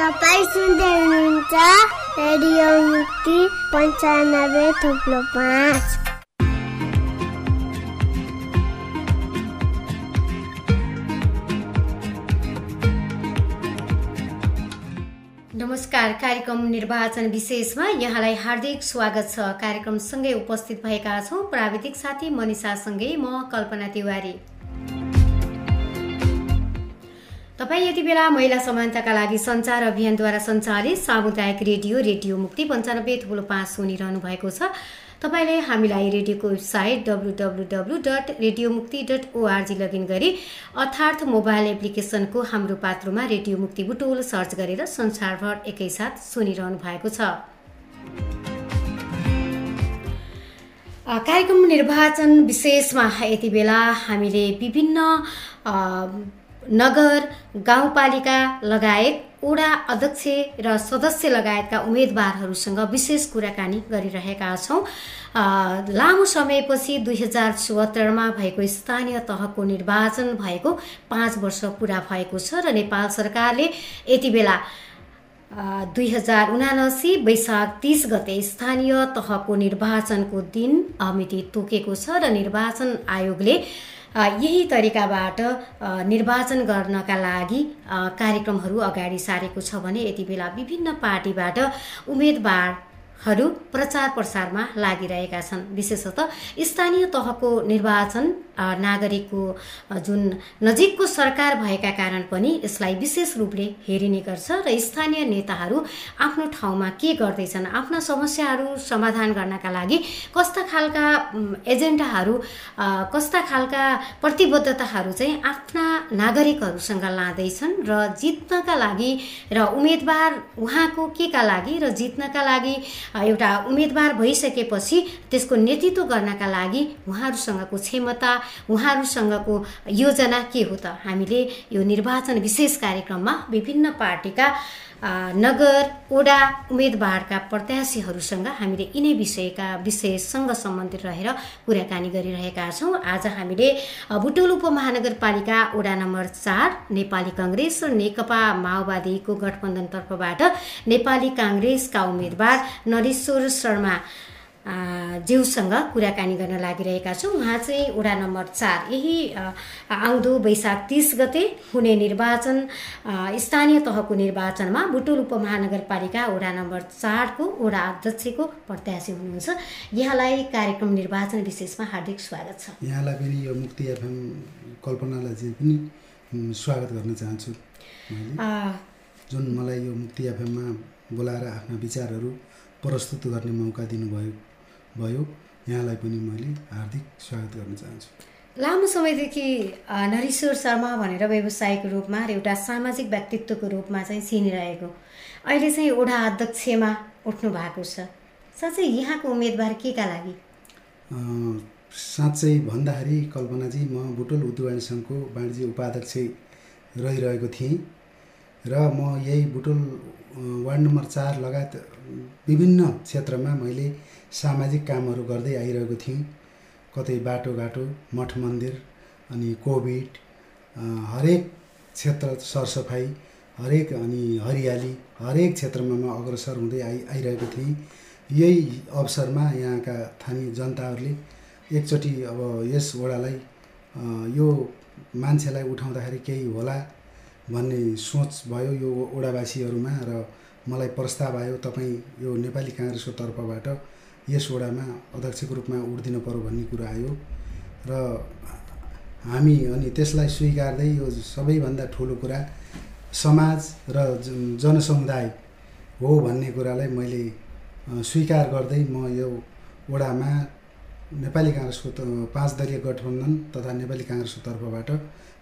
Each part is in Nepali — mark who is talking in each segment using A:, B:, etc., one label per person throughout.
A: तपाईँ सुन्दै हुनुहुन्छ रेडियो मुक्ति पन्चानब्बे थुप्रो पाँच
B: नमस्कार कार्यक्रम निर्वाचन विशेषमा यहाँलाई हार्दिक स्वागत छ। कार्यक्रमसँगै उपस्थित भएका छौँ प्राविधिक साथी मनिषासँगै म कल्पना तिवारी। तपाईँ यति बेला महिला समानताका लागि सञ्चार अभियानद्वारा सञ्चालित सामुदायिक रेडियो रेडियो मुक्ति पन्चानब्बे थुप्रो पाँच सुनिरहनु भएको छ। तपाईँले हामीलाई रेडियोको website W W W dot radio Mukti dot ORG login गरी अर्थात् मोबाइल एप्लिकेसनको हाम्रो पात्रोमा रेडियो मुक्ति बुटोल सर्च गरेर संसारभर एकैसाथ सुनिरहनु भएको छ। कार्यक्रम निर्वाचन विशेषमा यति बेला हामीले विभिन्न नगर गाउँपालिका लगायत वडा अध्यक्ष र सदस्य लगायतका उम्मेदवारहरूसँग विशेष कुराकानी गरिरहेका छौँ। लामो समयपछि दुई हजार चौहत्तरमा भएको स्थानीय तहको निर्वाचन भएको पाँच वर्ष पुरा भएको छ र नेपाल सरकारले यति बेला दुई हजार उनासी वैशाख तिस गते स्थानीय तहको निर्वाचनको दिन मिति तोकेको छ र निर्वाचन आयोगले यही तरिकाबाट निर्वाचन गर्नका लागि कार्यक्रमहरू अगाडि सारेको छ भने यति बेला विभिन्न पार्टीबाट उम्मेदवारहरू प्रचार प्रसारमा लागिरहेका छन्। विशेषतः स्थानीय तहको निर्वाचन नागरिकको जुन नजिकको सरकार भएका कारण पनि यसलाई विशेष रूपले हेरिने गर्छ र स्थानीय नेताहरू आफ्नो ठाउँमा के गर्दैछन् आफ्ना समस्याहरू समाधान गर्नका लागि कस्ता खालका एजेन्डाहरू कस्ता खालका प्रतिबद्धताहरू चाहिँ आफ्ना नागरिकहरूसँग लाँदैछन् र जित्नका लागि र उम्मेदवार उहाँको के का लागि र जित्नका लागि एउटा उम्मेदवार भइसकेपछि त्यसको नेतृत्व गर्नका लागि उहाँहरूसँगको क्षमता उहाँहरूसँगको योजना के हो त? हामीले यो निर्वाचन विशेष कार्यक्रममा विभिन्न पार्टीका नगर वडा उम्मेदवारका प्रत्याशीहरूसँग हामीले यिनै विषयका विषयसँग सम्बन्धित रहेर कुराकानी गरिरहेका छौँ। आज हामीले बुटोल उपमहानगरपालिका वडा नम्बर चार नेपाली कङ्ग्रेस र नेकपा माओवादीको गठबन्धनतर्फबाट नेपाली काङ्ग्रेसका उम्मेदवार नरेश्वर शर्मा ज्यूसँग कुराकानी गर्न लागिरहेका छौँ। उहाँ चाहिँ वडा नम्बर चार। यही आउँदो वैशाख तिस गते हुने निर्वाचन स्थानीय तहको निर्वाचनमा बुटोल उपमहानगरपालिका वडा नम्बर चारको वडा अध्यक्षको प्रत्याशी हुनुहुन्छ। यहाँलाई कार्यक्रम निर्वाचन विशेषमा हार्दिक स्वागत छ।
C: यहाँलाई पनि यो मुक्ति एफएम कल्पनालाई चाहिँ पनि स्वागत गर्न चाहन्छु जुन मलाई यो मुक्ति एफएममा बोलाएर आफ्ना विचारहरू प्रस्तुत गर्ने मौका दिनुभयो। भयो। यहाँलाई पनि मैले हार्दिक स्वागत गर्न चाहन्छु।
B: लामो समयदेखि नरेश्वर शर्मा भनेर व्यावसायिक रूपमा र एउटा सामाजिक व्यक्तित्वको रूपमा चाहिँ चिनिरहेको। अहिले चाहिँ वडा अध्यक्षमा उठ्नु भएको छ। साँच्चै यहाँको उम्मेदवार के का लागि
C: साँच्चै भन्दाखेरि कल्पनाजी म बुटोल उद्योग सङ्घको वाणिज्य उपाध्यक्ष रहिरहेको थिएँ र म यही बुटोल वार्ड नम्बर चार लगायत विभिन्न क्षेत्रमा मैले सामाजिक कामहरू गर्दै आइरहेको थिएँ। कतै बाटोघाटो मठ मन्दिर अनि कोभिड हरेक क्षेत्र सरसफाइ हरेक अनि हरियाली हरेक क्षेत्रमा म अग्रसर हुँदै आइ आइरहेको थिएँ। यही अवसरमा यहाँका स्थानीय जनताहरूले एकचोटि अब यस वडालाई यो मान्छेलाई उठाउँदाखेरि केही होला भन्ने सोच भयो यो वडावासीहरूमा र मलाई प्रस्ताव आयो तपाईँ यो नेपाली काङ्ग्रेसको तर्फबाट। यस वडामा अध्यक्षको रूपमा उठ्दिनु पऱ्यो भन्ने कुरा आयो। र हामी अनि त्यसलाई स्वीकार्दै यो सबैभन्दा ठुलो कुरा समाज र जनसमुदाय हो भन्ने कुरालाई मैले स्वीकार गर्दै म यो वडामा नेपाली काङ्ग्रेसको त पाँच दलीय गठबन्धन तथा नेपाली काङ्ग्रेसको तर्फबाट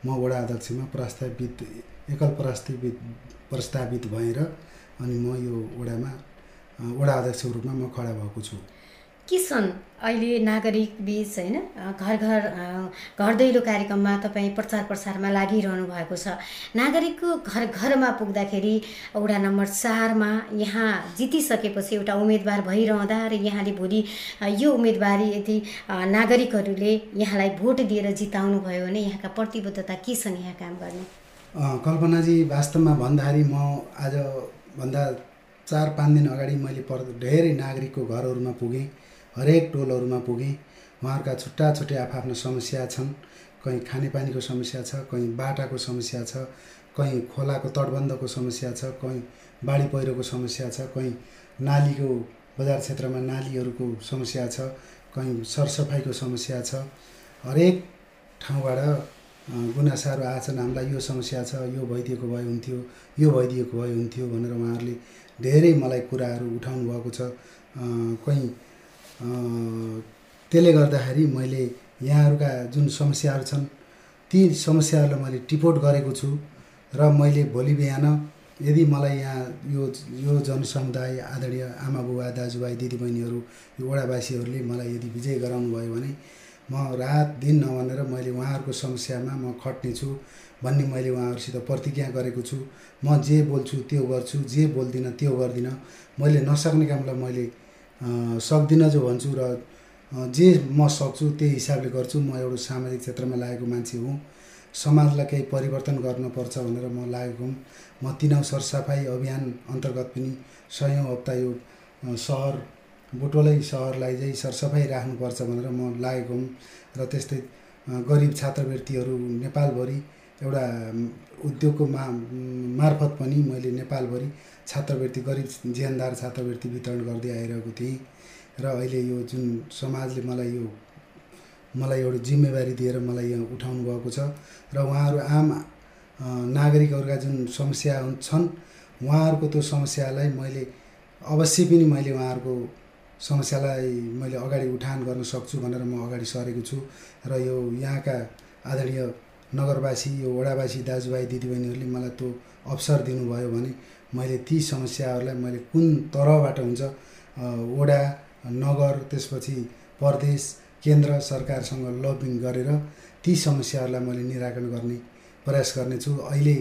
C: म वडा अध्यक्षमा प्रस्तावित एकल प्रस्तावित प्रस्तावित भएर अनि म यो वडामा वडा अध्यक्षको रूपमा म खडा भएको छु।
B: के छन्? अहिले नागरिक बिच होइन घर घर घर दैलो कार्यक्रममा तपाईँ प्रचार प्रसारमा लागिरहनु भएको छ। नागरिकको घर घरमा पुग्दाखेरि वडा नम्बर चारमा यहाँ जितिसकेपछि एउटा उम्मेदवार भइरहँदा र यहाँले भोलि यो उम्मेदवारी यदि नागरिकहरूले यहाँलाई भोट दिएर जिताउनु भयो भने यहाँका प्रतिबद्धता के छन् यहाँ काम गर्ने?
C: कल्पनाजी वास्तवमा भन्दाखेरि म आजभन्दा चार पाँच दिन अगाडि मैले पर धेरै नागरिकको घरहरूमा पुगेँ। हरेक टोलहरूमा पुगेँ। उहाँहरूका छुट्टा छुट्टै आफ्ना समस्या छन्। कहीँ खानेपानीको समस्या छ कहीँ बाटाको समस्या छ कहीँ खोलाको तटबन्धको समस्या छ कहीँ बाढी पहिरोको समस्या छ कहीँ नालीको बजार क्षेत्रमा नालीहरूको समस्या छ कहीँ सरसफाइको समस्या छ। हरेक ठाउँबाट गुनासाहरू आएछन् हामीलाई यो समस्या छ यो भइदिएको भए हुन्थ्यो यो भइदिएको भए हुन्थ्यो भनेर उहाँहरूले धेरै मलाई कुराहरू उठाउनु भएको छ कहीँ त्यसले गर्दाखेरि मैले यहाँहरूका जुन समस्याहरू छन् ती समस्याहरूलाई मैले टिपोट गरेको छु र मैले भोलि बिहान यदि मलाई यहाँ यो यो जनसमुदाय आदरणीय आमा बुबा दाजुभाइ दिदीबहिनीहरू यो वडावासीहरूले मलाई यदि विजय गराउनु भयो भने म रात दिन नभनेर मैले उहाँहरूको समस्यामा म खट्नेछु भन्ने मैले उहाँहरूसित प्रतिज्ञा गरेको छु। म जे बोल्छु त्यो गर्छु जे बोल्दिनँ त्यो गर्दिनँ। मैले नसक्ने कामलाई मैले सक्दिनँ जो भन्छु र जे म सक्छु त्यही हिसाबले गर्छु। म एउटा सामाजिक क्षेत्रमा लागेको मान्छे हुँ। समाजलाई केही परिवर्तन गर्नुपर्छ भनेर म लागेको हुँ। म तिनौँ सरसफाइ अभियान अन्तर्गत पनि सयौँ हप्ता यो सहर बुटोलै सहरलाई चाहिँ सरसफाइ राख्नुपर्छ भनेर म लागेको हुँ। र त्यस्तै गरिब छात्रवृत्तिहरू नेपालभरि एउटा उद्योगको मा मार्फत पनि मैले नेपालभरि छात्रवृत्ति गरिब ज्यानदार छात्रवृत्ति वितरण गर्दै आइरहेको थिएँ र अहिले यो जुन समाजले मलाई यो मलाई एउटा जिम्मेवारी दिएर मलाई यहाँ उठाउनु भएको छ र उहाँहरू आम नागरिकहरूका जुन समस्या छन् उहाँहरूको त्यो समस्यालाई मैले अवश्य पनि मैले उहाँहरूको समस्यालाई मैले अगाडि उठान गर्न सक्छु भनेर म अगाडि सरेको छु र यो यहाँका आदरणीय नगरवासी यो वडावासी दाजुभाइ दिदीबहिनीहरूले मलाई त्यो अवसर दिनुभयो भने मैले ती समस्याहरूलाई मैले कुन तरहबाट हुन्छ वडा नगर त्यसपछि प्रदेश केन्द्र सरकारसँग लबिङ गरेर ती समस्याहरूलाई मैले निराकरण गर्ने प्रयास गर्नेछु। अहिले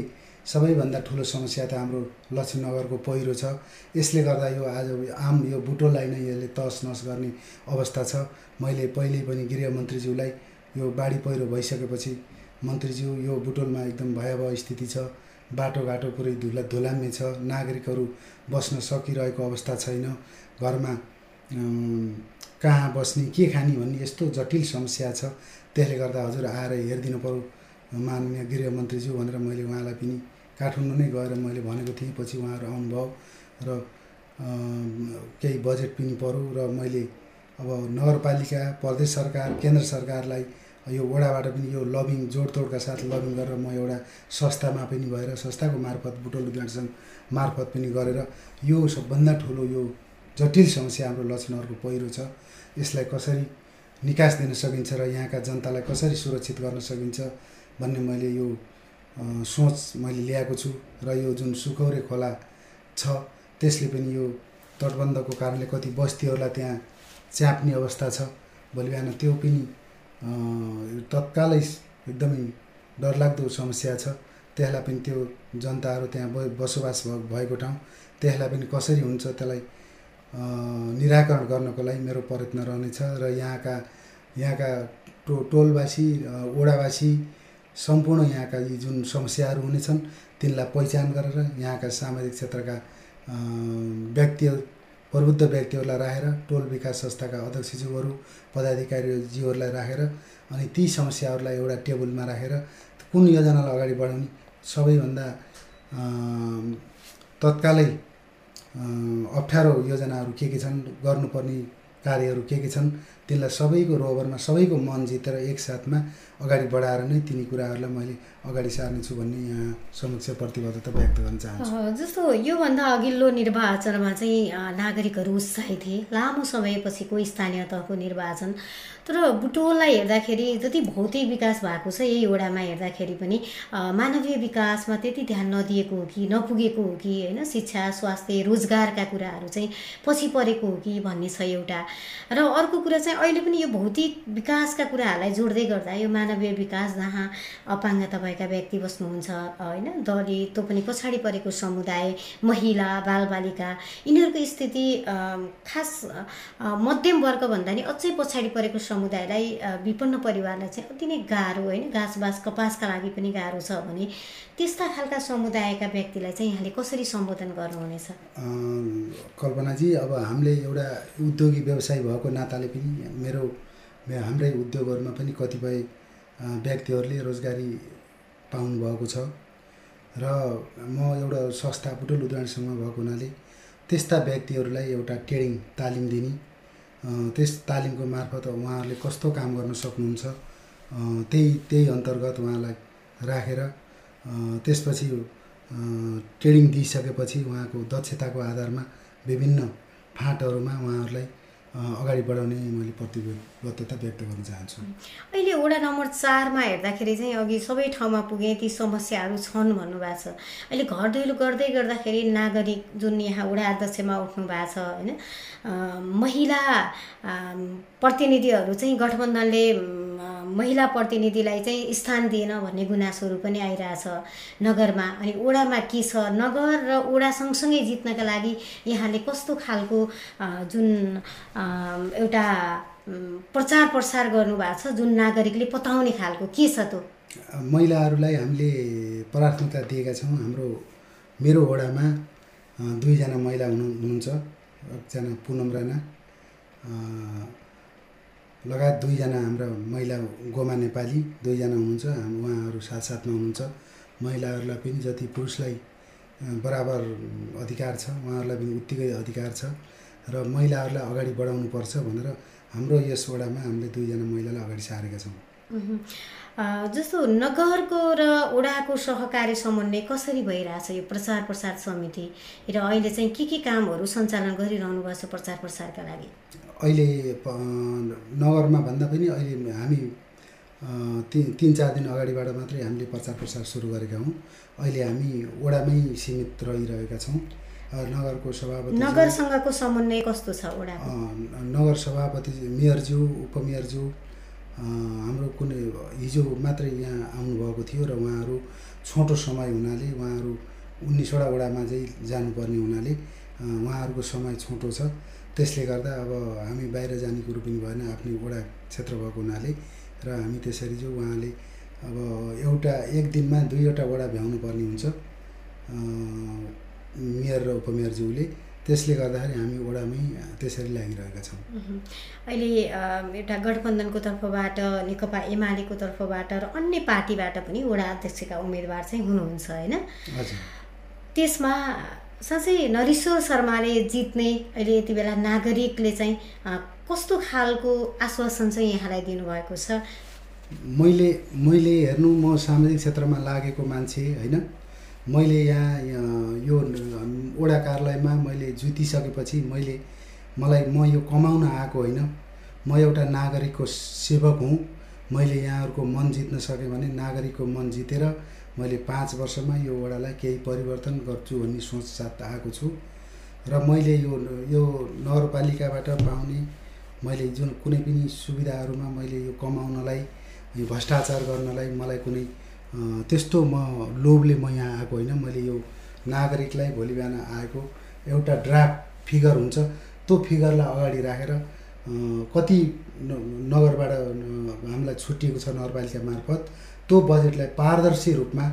C: सबैभन्दा ठुलो समस्या त हाम्रो लक्ष्मीनगरको पहिरो छ। यसले गर्दा यो आज आम यो बुटोललाई नै यसले तस नस गर्ने अवस्था छ। मैले पहिल्यै पनि गृहमन्त्रीज्यूलाई यो बाढी पहिरो भइसकेपछि मन्त्रीज्यू यो बुटोलमा एकदम भयावह स्थिति छ। बाटोघाटो पुरै धुला धुलाम्य छ। नागरिकहरू बस्न सकिरहेको अवस्था छैन। घरमा कहाँ बस्ने के खाने भन्ने यस्तो जटिल समस्या छ। त्यसले गर्दा हजुर आएर हेरिदिनु पऱ्यो माननीय गृहमन्त्रीज्यू भनेर मैले उहाँलाई पनि काठमाडौँ नै गएर मैले भनेको थिएँ। पछि उहाँहरू आउनुभयो र केही बजेट पनि पऱ्यो र मैले अब नगरपालिका प्रदेश सरकार केन्द्र सरकारलाई यो वडाबाट पनि यो लबिङ जोडतोडका साथ लबिङ गरेर म एउटा संस्थामा पनि भएर संस्थाको मार्फत बुटोल सङ्घ मार्फत पनि गरेर यो सबभन्दा ठुलो यो जटिल समस्या हाम्रो लक्ष्मणहरूको पहिरो छ। यसलाई कसरी निकास दिन सकिन्छ र यहाँका जनतालाई कसरी सुरक्षित गर्न सकिन्छ भन्ने मैले यो सोच मैले ल्याएको छु र यो जुन सुखौरे खोला छ त्यसले पनि यो तटबन्धको कारणले कति बस्तीहरूलाई त्यहाँ च्याप्ने अवस्था छ। भोलि बिहान त्यो पनि तत्कालै एकदमै डरलाग्दो समस्या छ। त्यसलाई पनि त्यो जनताहरू त्यहाँ बसोबास भएको ठाउँ त्यसलाई पनि कसरी हुन्छ त्यसलाई निराकरण गर्नको लागि मेरो प्रयत्न रहनेछ र यहाँका यहाँका टो टोलवासी अ, वडावासी सम्पूर्ण यहाँका यी जुन समस्याहरू हुनेछन् तिनलाई पहिचान गरेर यहाँका सामाजिक क्षेत्रका व्यक्ति प्रबुद्ध व्यक्तिहरूलाई राखेर टोल विकास संस्थाका अध्यक्षज्यूहरू पदाधिकारीज्यूहरूलाई राखेर अनि ती समस्याहरूलाई एउटा टेबलमा राखेर कुन योजनालाई अगाडि बढाउने सबैभन्दा तत्कालै अप्ठ्यारो योजनाहरू के के छन् गर्नुपर्ने कार्यहरू के के छन् त्यसलाई सबैको रोबरमा सबैको मन जितेर एकसाथमा अगाडि बढाएर नै तिनी कुराहरूलाई मैले अगाडि सार्नेछु भन्ने यहाँ समक्ष प्रतिबद्धता व्यक्त गर्न चाहन्छु।
B: जस्तो योभन्दा अघिल्लो निर्वाचनमा चाहिँ नागरिकहरू उत्साहित थिए। लामो समयपछिको स्थानीय तहको निर्वाचन। तर बुटोललाई हेर्दाखेरि जति भौतिक विकास भएको छ यही वडामा हेर्दाखेरि पनि मानवीय विकासमा त्यति ध्यान नदिएको हो कि नपुगेको हो कि होइन? शिक्षा स्वास्थ्य रोजगारका कुराहरू चाहिँ पछि परेको हो कि भन्ने छ एउटा। र अर्को कुरा चाहिँ अहिले पनि यो भौतिक विकासका कुराहरूलाई जोड्दै गर्दा यो मानवीय विकास जहाँ अपाङ्गता भएका व्यक्ति बस्नुहुन्छ होइन दलित त्यो पनि पछाडि परेको समुदाय महिला बालबालिका यिनीहरूको स्थिति खास मध्यम वर्ग भन्दा नि अझै पछाडि परेको समुदायलाई विपन्न परिवारलाई चाहिँ अति नै गाह्रो होइन घाँसबास कपासका लागि पनि गाह्रो छ भने त्यस्ता खालका समुदायका व्यक्तिलाई चाहिँ यहाँले कसरी सम्बोधन गर्नुहुनेछ?
C: कल्पनाजी अब हामीले एउटा उद्योगी व्यवसायी भएको नाताले पनि मेरो हाम्रै उद्योगहरूमा पनि कतिपय व्यक्तिहरूले रोजगारी पाउनुभएको छ। र म एउटा संस्था बुटोल उद्यानसँग भएको हुनाले त्यस्ता व्यक्तिहरूलाई एउटा ट्रेनिङ तालिम दिने त्यस तालिमको मार्फत उहाँहरूले कस्तो काम गर्न सक्नुहुन्छ त्यही त्यही अन्तर्गत उहाँलाई राखेर त्यसपछि ट्रेनिङ दिइसकेपछि उहाँको दक्षताको आधारमा विभिन्न फाँटहरूमा उहाँहरूलाई अगाडि बढाउने मैले प्रतिबद्धता व्यक्त गर्न चाहन्छु।
B: अहिले वडा नम्बर चारमा हेर्दाखेरि चाहिँ अघि सबै ठाउँमा पुगेँ ती समस्याहरू छन् भन्नुभएको छ। अहिले घर दैलो गर्दै गर्दाखेरि नागरिक जुन यहाँ वडा अध्यक्षमा उठ्नु भएको छ होइन महिला प्रतिनिधिहरू चाहिँ गठबन्धनले महिला प्रतिनिधिलाई चाहिँ स्थान दिएन भन्ने गुनासोहरू पनि आइरहेछ नगरमा। अनि ओडामा के छ? नगर र ओडा सँगसँगै जित्नका लागि यहाँले कस्तो खालको जुन एउटा प्रचार प्रसार गर्नुभएको छ जुन नागरिकले पताउने खालको के छ त्यो?
C: महिलाहरूलाई हामीले प्राथमिकता दिएका छौँ। हाम्रो मेरो वडामा दुईजना महिला हुनु हुनुहुन्छ। एकजना पुनम राणा लगायत दुईजना हाम्रा महिला गोमा नेपाली दुईजना हुनुहुन्छ उहाँहरू साथ साथमा हुनुहुन्छ। महिलाहरूलाई पनि जति पुरुषलाई बराबर अधिकार छ उहाँहरूलाई पनि उत्तिकै अधिकार छ र महिलाहरूलाई अगाडि बढाउनुपर्छ भनेर हाम्रो यस वडामा हामीले दुईजना महिलालाई अगाडि सारेका छौँ।
B: जस्तो नगरको र ओडाको सहकारी समन्वय कसरी भइरहेछ यो प्रचार प्रसार समिति? र अहिले चाहिँ के के कामहरू सञ्चालन गरिरहनु भएको छ प्रचार प्रसारका लागि?
C: अहिले नगरमा भन्दा पनि अहिले हामी तिन तिन चार दिन अगाडिबाट मात्रै हामीले प्रचार प्रसार सुरु गरेका हौँ। अहिले हामी ओडामै सीमित रहिरहेका छौँ। नगरको सभापति
B: नगरसँगको समन्वय कस्तो छ ओडा
C: नगर सभापति मेयरज्यू उपमेयरज्यू हाम्रो कुनै हिजो मात्रै यहाँ आउनुभएको थियो र उहाँहरू छोटो समय हुनाले उहाँहरू उन्नाइसवटा वडामा चाहिँ जानुपर्ने हुनाले उहाँहरूको समय छोटो छ। त्यसले गर्दा अब हामी बाहिर जाने कुरो पनि भएन आफ्नै वडा क्षेत्र भएको हुनाले र हामी त्यसरी चाहिँ उहाँले अब एउटा एक दिनमा दुईवटा वडा भ्याउनु पर्ने हुन्छ मेयर र उपमेयरज्यूले। त्यसले गर्दाखेरि हामी वडामै त्यसरी लागिरहेका छौँ।
B: अहिले एउटा गठबन्धनको तर्फबाट नेकपा एमालेको तर्फबाट र अन्य पार्टीबाट पनि वडा अध्यक्षका उम्मेदवार चाहिँ हुनुहुन्छ होइन? त्यसमा साँच्चै नरिश्वर शर्माले जित्ने अहिले यति बेला नागरिकले चाहिँ कस्तो खालको आश्वासन चाहिँ यहाँलाई दिनुभएको छ?
C: मैले मैले हेर्नु म सामाजिक क्षेत्रमा लागेको मान्छे होइन? मैले यहाँ यो वडा कार्यालयमा मैले जुतिसकेपछि मैले मलाई म यो कमाउन आएको होइन। म एउटा नागरिकको सेवक हुँ। मैले यहाँहरूको मन जित्न सकेँ भने नागरिकको मन जितेर मैले पाँच वर्षमा यो वडालाई केही परिवर्तन गर्छु भन्ने सोच साथ आएको छु। र मैले यो यो नगरपालिकाबाट पाउने मैले जुन कुनै पनि सुविधाहरूमा मैले यो कमाउनलाई भ्रष्टाचार गर्नलाई मलाई कुनै त्यस्तो म लोभले म यहाँ आएको होइन। मैले यो नागरिकलाई भोलि बिहान आएको एउटा ड्राफ्ट फिगर हुन्छ। त्यो फिगरलाई अगाडि राखेर कति नगरबाट हामीलाई छुट्टिएको छ नगरपालिका मार्फत त्यो बजेटलाई पारदर्शी रूपमा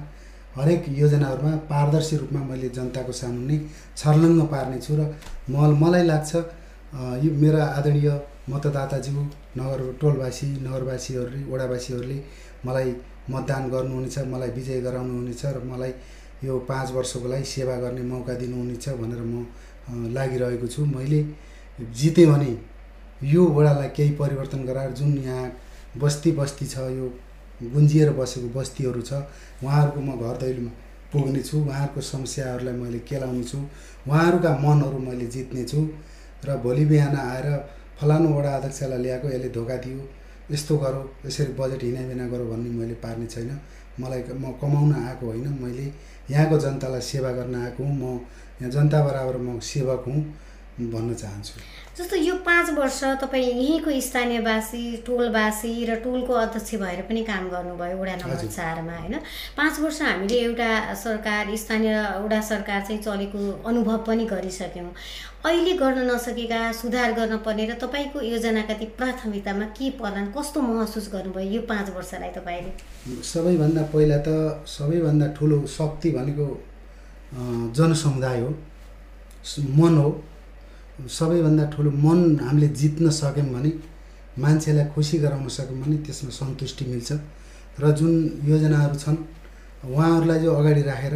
C: हरेक योजनाहरूमा पारदर्शी रूपमा मैले जनताको सामुन्ने छर्लङ्ग पार्नेछु र म मलाई लाग्छ यो मेरा आदरणीय मतदाताज्यू नगर टोलवासी नगरवासीहरूले वडावासीहरूले मलाई मतदान गर्नुहुनेछ मलाई विजय गराउनुहुनेछ र मलाई यो पाँच वर्षको लागि सेवा गर्ने मौका दिनुहुनेछ भनेर म लागिरहेको छु। मैले जितेँ भने यो वडालाई केही परिवर्तन गराएर जुन यहाँ बस्ती बस्ती छ यो गुन्जिएर बसेको बस्तीहरू छ उहाँहरूको म घर दैलोमा पुग्नेछु उहाँहरूको समस्याहरूलाई मैले केलाउने छु। उहाँहरूका मनहरू मैले जित्नेछु र भोलि बिहान आएर फलानु वडा अध्यक्षलाई ल्याएको यसले धोका दियो। यस्तो गरौँ यसरी बजेट हिँडाबिना गरौँ भन्ने मैले पार्ने छैन। मलाई म कमाउन आएको होइन। मैले यहाँको जनतालाई सेवा गर्न आएको हुँ। म यहाँ जनता बराबर म सेवक हुँ। भन्न चाहन्छु।
B: जस्तो यो पाँच वर्ष तपाईँ यहीँको स्थानीयवासी टोलवासी र टोलको अध्यक्ष भएर पनि काम गर्नुभयो वडा नम्बर। चारमा होइन? पाँच वर्ष हामीले एउटा सरकार स्थानीय वडा सरकार चाहिँ चलेको अनुभव पनि गरिसक्यौँ। अहिले गर्न नसकेका सुधार गर्न पर्ने र तपाईँको योजनाका ती प्राथमिकतामा के पर्लान् कस्तो महसुस गर्नुभयो यो पाँच वर्षलाई तपाईँले?
C: सबैभन्दा पहिला त सबैभन्दा ठुलो शक्ति भनेको जनसमुदाय हो मन हो। सबैभन्दा ठुलो मन हामीले जित्न सक्यौँ भने मान्छेलाई खुसी गराउन सक्यौँ भने त्यसमा सन्तुष्टि मिल्छ। र जुन योजनाहरू छन् उहाँहरूलाई जो अगाडि राखेर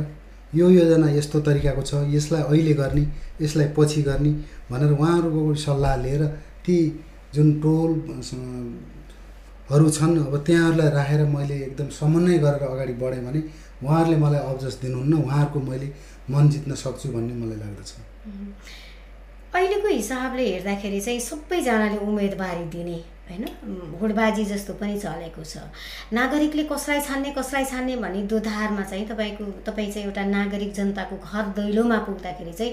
C: यो योजना यस्तो तरिकाको छ यसलाई अहिले गर्ने यसलाई पछि गर्ने भनेर उहाँहरूको सल्लाह लिएर ती जुन टोल स- हरू छन् अब त्यहाँहरूलाई राखेर मैले एकदम समन्वय गरेर अगाडि बढेँ भने उहाँहरूले मलाई अब्जस दिनुहुन्न उहाँहरूको मैले मन जित्न सक्छु भन्ने मलाई लाग्दछ।
B: अहिलेको हिसाबले हेर्दाखेरि चाहिँ सबैजनाले उम्मेदवारी दिने होइन? हुडबाजी जस्तो पनि चलेको छ। नागरिकले कसलाई छान्ने कसलाई छान्ने भन्ने दोधारमा चाहिँ तपाईँको तपाईँ चाहिँ एउटा नागरिक जनताको घर दैलोमा पुग्दाखेरि चाहिँ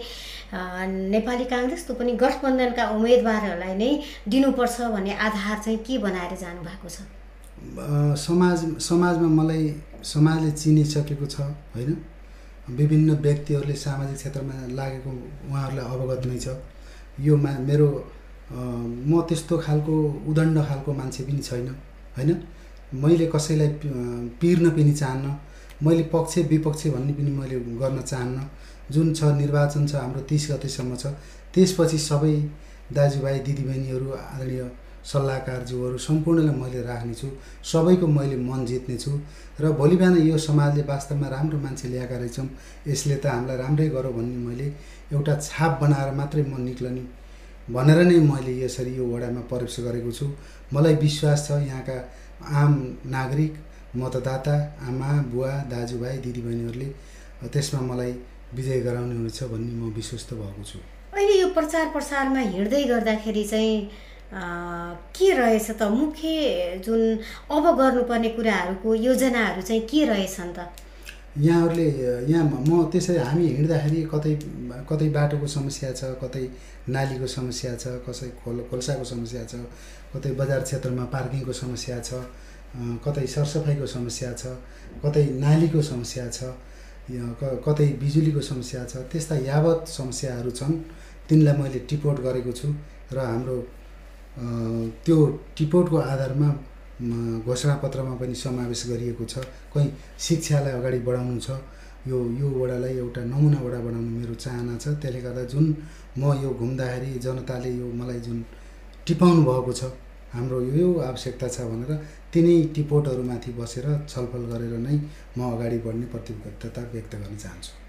B: नेपाली काङ्ग्रेस त्यो पनि गठबन्धनका उम्मेदवारहरूलाई नै दिनुपर्छ भन्ने आधार चाहिँ के बनाएर जानुभएको छ?
C: समाज समाजमा मलाई समाजले चिनिसकेको छ होइन? विभिन्न व्यक्तिहरूले सामाजिक क्षेत्रमा लागेको उहाँहरूलाई अवगत नै छ। यो मा मेरो म त्यस्तो खालको उदण्ड खालको मान्छे पनि छैन होइन? मैले कसैलाई पिर्न पनि चाहन्न मैले पक्ष विपक्ष भन्ने पनि मैले गर्न चाहन्न। जुन छ निर्वाचन छ हाम्रो तिस गतेसम्म छ। त्यसपछि सबै दाजुभाइ दिदीबहिनीहरू आदरणीय सल्लाहकारज्यूहरू सम्पूर्णलाई मैले राख्नेछु। सबैको मैले मन जित्नेछु र भोलि बिहान यो समाजले वास्तवमा राम्रो मान्छे ल्याएका रहेछौँ यसले त हामीलाई राम्रै गरौँ भन्ने मैले एउटा छाप बनाएर मात्रै म निक्लने भनेर नै मैले यसरी यो वडामा प्रवेश गरेको छु। मलाई विश्वास छ यहाँका आम नागरिक मतदाता आमा बुवा दाजुभाइ दिदीबहिनीहरूले त्यसमा मलाई विजय गराउने हुनेछ भन्ने म विश्वस्त भएको छु।
B: अहिले यो प्रचार प्रसारमा हिँड्दै गर्दाखेरि चाहिँ के रहेछ त मुख्य जुन अब गर्नुपर्ने कुराहरूको योजनाहरू चाहिँ के रहेछन् त?
C: यहाँहरूले यहाँ म त्यसरी हामी हिँड्दाखेरि कतै कतै बाटोको समस्या छ कतै नालीको समस्या छ कसै खोल खोल्साको समस्या छ कतै बजार क्षेत्रमा पार्किङको समस्या छ कतै सरसफाइको समस्या छ कतै नालीको समस्या छ कतै बिजुलीको समस्या छ त्यस्ता यावत समस्याहरू छन्। तिनलाई मैले टिपोट गरेको छु र हाम्रो त्यो टिपोटको आधारमा घोषणापत्रमा पनि समावेश गरिएको छ। कहीँ शिक्षालाई अगाडि बढाउनु छ। यो यो वडालाई एउटा नमुना वडा बनाउनु मेरो चाहना छ। त्यसले गर्दा जुन म यो घुम्दाखेरि जनताले यो मलाई जुन टिपाउनु भएको छ हाम्रो यो यो आवश्यकता छ भनेर तिनै टिपोटहरूमाथि बसेर छलफल गरेर नै म अगाडि बढ्ने प्रतिबद्धता व्यक्त गर्न चाहन्छु।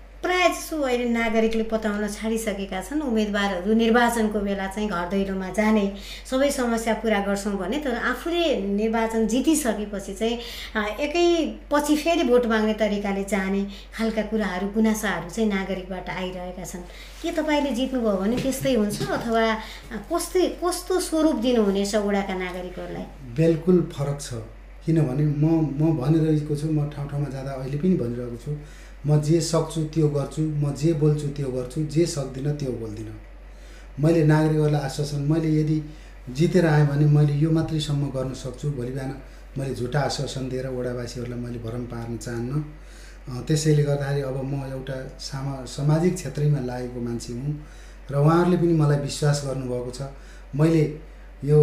B: जसो अहिले नागरिकले पताउन छाडिसकेका छन्। उम्मेदवारहरू निर्वाचनको बेला चाहिँ घर दैलोमा जाने सबै समस्या पुरा गर्छौँ भने तर आफूले निर्वाचन जितिसकेपछि चाहिँ एकै पछि फेरि भोट माग्ने तरिकाले जाने खालका कुराहरू गुनासाहरू चाहिँ नागरिकबाट आइरहेका छन्। के तपाईँले जित्नुभयो भने त्यस्तै हुन्छ अथवा कस्तै कस्तो स्वरूप दिनुहुनेछ वडाका नागरिकहरूलाई?
C: बिल्कुल फरक छ। किनभने म म भनिरहेको छु म ठाउँ ठाउँमा जाँदा अहिले पनि भनिरहेको छु म जे सक्छु त्यो गर्छु म जे बोल्छु त्यो गर्छु जे सक्दिनँ त्यो बोल्दिनँ। मैले नागरिकहरूलाई आश्वासन मैले यदि जितेर आएँ भने मैले यो मात्रैसम्म गर्न सक्छु। भोलि बिहान मैले झुटा आश्वासन दिएर वडावासीहरूलाई मैले भरम पार्न चाहन्न। त्यसैले गर्दाखेरि अब म एउटा सामा सामाजिक क्षेत्रैमा लागेको मान्छे हुँ र उहाँहरूले पनि मलाई विश्वास गर्नुभएको छ। मैले यो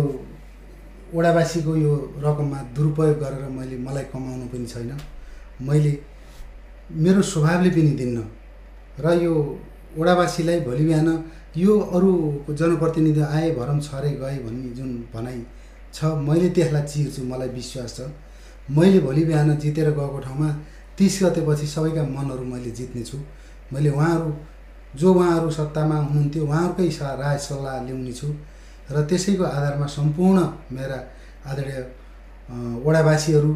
C: वडावासीको यो रकममा दुरुपयोग गरेर मैले मलाई कमाउनु पनि छैन। मैले मेरो स्वभावले पनि दिन्न। र यो वडावासीलाई भोलि बिहान यो अरू जनप्रतिनिधि आए भरम छरे गए भन्ने जुन भनाइ छ मैले त्यसलाई चिर्छु मलाई विश्वास छ। मैले भोलि बिहान जितेर गएको ठाउँमा तिस गतेपछि सबैका मनहरू मैले जित्नेछु। मैले उहाँहरू जो उहाँहरू सत्तामा हुनुहुन्थ्यो उहाँहरूकै राय सल्लाह ल्याउने छु र त्यसैको आधारमा सम्पूर्ण मेरा आदरणीय वडावासीहरू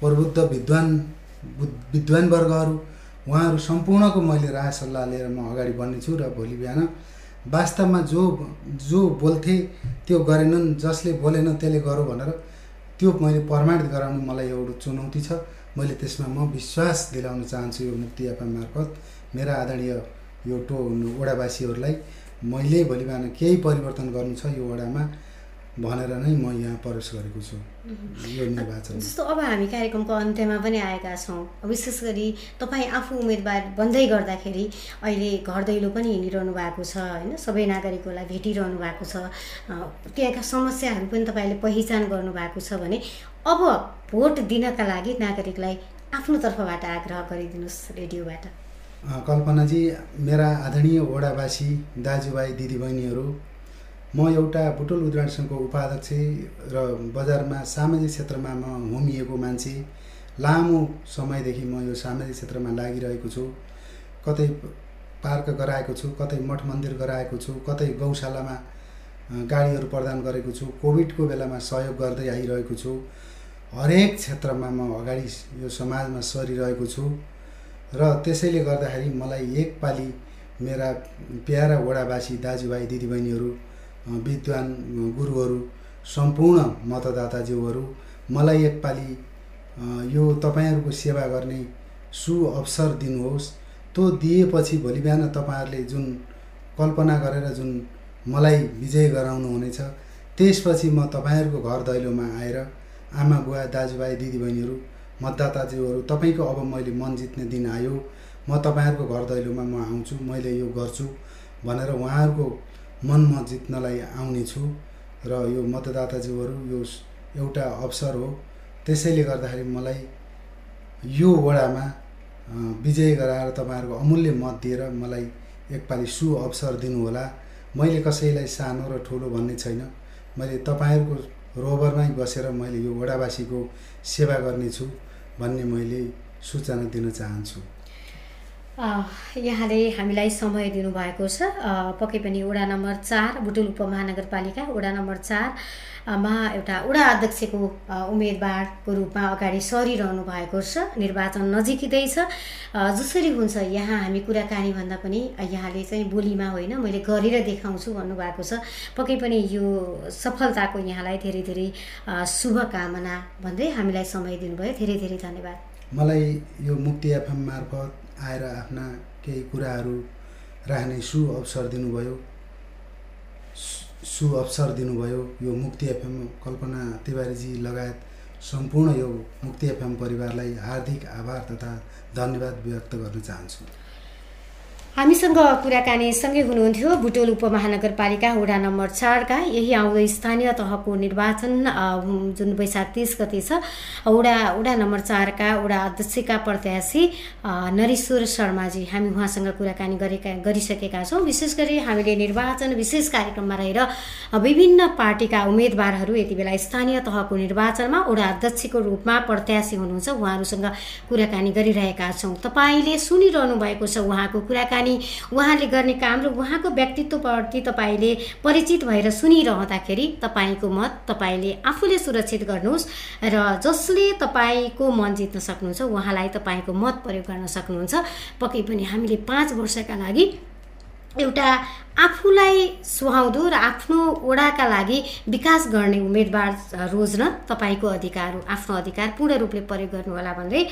C: प्रबुद्ध विद्वान विद्वान वर्गहरू उहाँहरू सम्पूर्णको मैले राय सल्लाह लिएर म अगाडि बढ्नेछु र भोलि बिहान वास्तवमा जो जो बोल्थे त्यो गरेनन् जसले बोलेन त्यसले गरौँ भनेर त्यो मैले प्रमाणित गराउनु मलाई एउटा चुनौती छ। मैले त्यसमा म विश्वास दिलाउन चाहन्छु यो मुक्ति यापा मार्फत। मेरा आदरणीय यो टो वडावासीहरूलाई मैले भोलि बिहान केही परिवर्तन गर्नु छ यो वडामा भनेर नै म यहाँ प्रवेश गरेको छु। यो निर्वाचन।
B: जस्तो अब हामी कार्यक्रमको अन्त्यमा पनि आएका छौँ विशेष गरी तपाईँ आफू उम्मेदवार बन्दै गर्दाखेरि अहिले घर दैलो पनि हिँडिरहनु भएको छ होइन? सबै नागरिकहरूलाई भेटिरहनु भएको छ त्यहाँका समस्याहरू पनि तपाईँले पहिचान गर्नुभएको छ भने अब भोट दिनका लागि नागरिकलाई आफ्नो तर्फबाट आग्रह गरिदिनुहोस् रेडियोबाट।
C: कल्पनाजी मेरा आदरणीय वडावासी दाजुभाइ दिदीबहिनीहरू म एउटा बुटोल उद्यान सङ्घको उपाध्यक्ष र बजारमा सामाजिक क्षेत्रमा म होमिएको मान्छे। लामो समयदेखि म यो सामाजिक क्षेत्रमा लागिरहेको छु। कतै पार्क गराएको छु कतै मठ मन्दिर गराएको छु कतै गौशालामा गाडीहरू प्रदान गरेको छु। कोभिडको बेलामा सहयोग गर्दै आइरहेको छु। हरेक क्षेत्रमा म अगाडि यो समाजमा सरिरहेको छु। र त्यसैले गर्दाखेरि मलाई एकपालि मेरा प्यारा वडावासी दाजुभाइ दिदीबहिनीहरू विद्वान गुरुहरू सम्पूर्ण मतदाताज्यूहरू मलाई एकपालि यो तपाईँहरूको सेवा गर्ने सु अवसर दिनुहोस्। त्यो दिएपछि भोलि बिहान तपाईँहरूले जुन कल्पना गरेर जुन मलाई विजय गराउनु हुनेछ त्यसपछि म तपाईँहरूको घर दैलोमा आएर आमा बुवा दाजुभाइ दिदीबहिनीहरू मतदाताज्यूहरू तपाईँको अब मैले मन जित्ने दिन आयो। म तपाईँहरूको घर दैलोमा म आउँछु मैले यो गर्छु भनेर उहाँहरूको मन म जित्नलाई आउने छु र यो मतदाताज्यूहरू यो एउटा अवसर हो। त्यसैले गर्दाखेरि मलाई यो वडामा विजय गराएर तपाईँहरूको अमूल्य मत दिएर मलाई एकपालि सु अवसर दिनुहोला। मैले कसैलाई सानो र ठुलो भन्ने छैन। मैले तपाईँहरूको रोबरमै बसेर मैले यो वडावासीको सेवा गर्नेछु भन्ने मैले सूचना दिन चाहन्छु।
B: यहाँले हामीलाई समय दिनुभएको छ। पक्कै पनि वडा नम्बर चार बुटुल उपमहानगरपालिका वडा नम्बर चार अ, मा एउटा वडा अध्यक्षको उम्मेदवारको रूपमा अगाडि सरिरहनु भएको छ। निर्वाचन नजिकै छ। जसरी हुन्छ यहाँ हामी कुराकानी भन्दा पनि यहाँले चाहिँ बोलीमा होइन मैले गरेर देखाउँछु भन्नुभएको छ। पक्कै पनि यो सफलताको यहाँलाई धेरै धेरै शुभकामना भन्दै हामीलाई समय दिनुभयो। धेरै धेरै धन्यवाद।
C: मलाई यो मुक्ति एफएम मार्फत आएर आफ्ना केही कुराहरू राख्ने सु अवसर दिनुभयो। सु- अवसर दिनुभयो। यो मुक्ति एफएम कल्पना तिवारीजी लगायत सम्पूर्ण यो मुक्ति एफएम परिवारलाई हार्दिक आभार तथा धन्यवाद व्यक्त गर्न चाहन्छु।
B: हामीसँग कुराकानी सँगै हुनुहुन्थ्यो बुटोल उपमहानगरपालिका वडा नम्बर चारका। यही आउँदो स्थानीय तहको निर्वाचन जुन वैशाख तिस गते छ वडा वडा नम्बर चारका वडा अध्यक्षका प्रत्याशी नरेश्वर शर्माजी। हामी उहाँसँग कुराकानी गरेका गरिसकेका छौँ। विशेष गरी हामीले निर्वाचन विशेष कार्यक्रममा रहेर विभिन्न पार्टीका उम्मेदवारहरू यति बेला स्थानीय तहको निर्वाचनमा वडा अध्यक्षको रूपमा प्रत्याशी हुनुहुन्छ। उहाँहरूसँग कुराकानी गरिरहेका छौँ। तपाईँले सुनिरहनु भएको छ उहाँको कुराकानी। उहाँले गर्ने काम र उहाँको व्यक्तित्वप्रति तपाईँले परिचित भएर सुनिरहँदाखेरि तपाईँको मत तपाईँले आफूले सुरक्षित गर्नुहोस् र जसले तपाईँको मन जित्न सक्नुहुन्छ उहाँलाई तपाईँको मत प्रयोग गर्न सक्नुहुन्छ। पक्कै पनि हामीले पाँच वर्षका लागि एउटा आफूलाई सुहाउँदो र आफ्नो वडाका लागि विकास गर्ने उम्मेदवार रोज्न तपाईँको अधिकार आफ्नो अधिकार पूर्ण रूपले प्रयोग गर्नुहोला भन्दै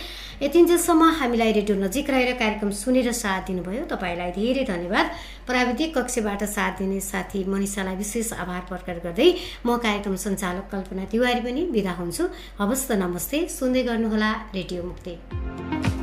B: यतिन्जेलसम्म हामीलाई रेडियो नजिक रहेर कार्यक्रम सुनेर साथ दिनुभयो। तपाईँलाई धेरै धन्यवाद। प्राविधिक कक्षबाट साथ दिने साथी मनिषालाई विशेष आभार प्रकट गर्दै म कार्यक्रम सञ्चालक कल्पना तिवारी पनि बिदा हुन्छु। हवस् त नमस्ते। सुन्दै गर्नुहोला रेडियो मुक्ति।